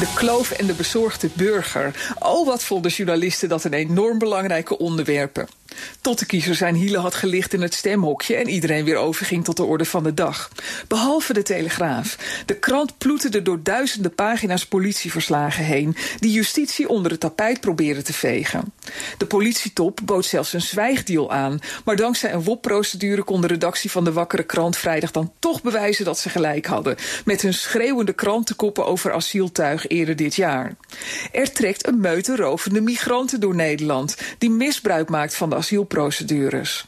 De kloof en de bezorgde burger. Oh, wat vonden journalisten dat een enorm belangrijke onderwerpen. Tot de kiezer zijn hielen had gelicht in het stemhokje en iedereen weer overging tot de orde van de dag. Behalve de Telegraaf. De krant ploeterde door duizenden pagina's politieverslagen heen, die justitie onder het tapijt probeerde te vegen. De politietop bood zelfs een zwijgdeal aan, maar dankzij een WOP-procedure kon de redactie van de Wakkere Krant vrijdag dan toch bewijzen dat ze gelijk hadden, met hun schreeuwende krantenkoppen over asieltuig eerder dit jaar. Er trekt een meute rovende migranten door Nederland, die misbruik maakt van de asielprocedures.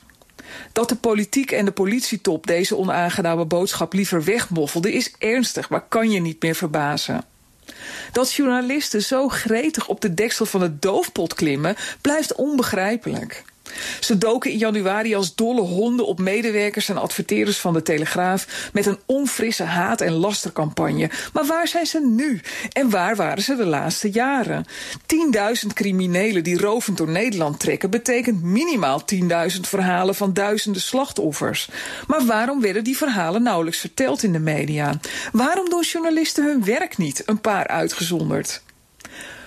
Dat de politiek en de politietop deze onaangename boodschap liever wegmoffelde is ernstig, maar kan je niet meer verbazen. Dat journalisten zo gretig op de deksel van het doofpot klimmen, blijft onbegrijpelijk. Ze doken in januari als dolle honden op medewerkers en adverteerders van de Telegraaf met een onfrisse haat- en lastercampagne. Maar waar zijn ze nu? En waar waren ze de laatste jaren? 10.000 criminelen die rovend door Nederland trekken betekent minimaal 10.000 verhalen van duizenden slachtoffers. Maar waarom werden die verhalen nauwelijks verteld in de media? Waarom doen journalisten hun werk niet, een paar uitgezonderd?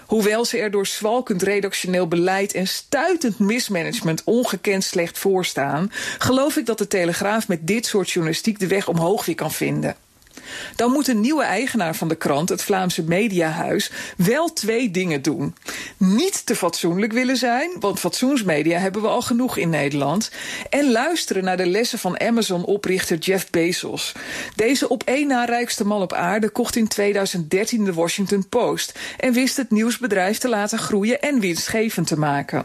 Hoewel ze er door zwalkend redactioneel beleid en stuitend mismanagement ongekend slecht voor staan, geloof ik dat de Telegraaf met dit soort journalistiek de weg omhoog weer kan vinden. Dan moet een nieuwe eigenaar van de krant, het Vlaamse Mediahuis, wel twee dingen doen. Niet te fatsoenlijk willen zijn, want fatsoensmedia hebben we al genoeg in Nederland. En luisteren naar de lessen van Amazon-oprichter Jeff Bezos. Deze op één na rijkste man op aarde kocht in 2013 de Washington Post en wist het nieuwsbedrijf te laten groeien en winstgevend te maken.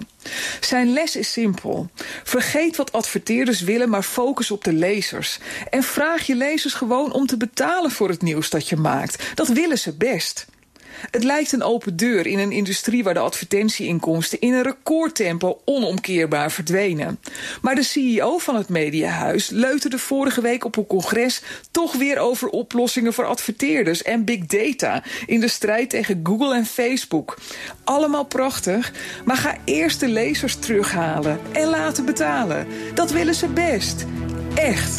Zijn les is simpel. Vergeet wat adverteerders willen, maar focus op de lezers. En vraag je lezers gewoon om te betalen voor het nieuws dat je maakt. Dat willen ze best. Het lijkt een open deur in een industrie waar de advertentieinkomsten in een recordtempo onomkeerbaar verdwenen. Maar de CEO van het Mediahuis leuterde vorige week op een congres toch weer over oplossingen voor adverteerders en big data in de strijd tegen Google en Facebook. Allemaal prachtig, maar ga eerst de lezers terughalen en laten betalen. Dat willen ze best. Echt.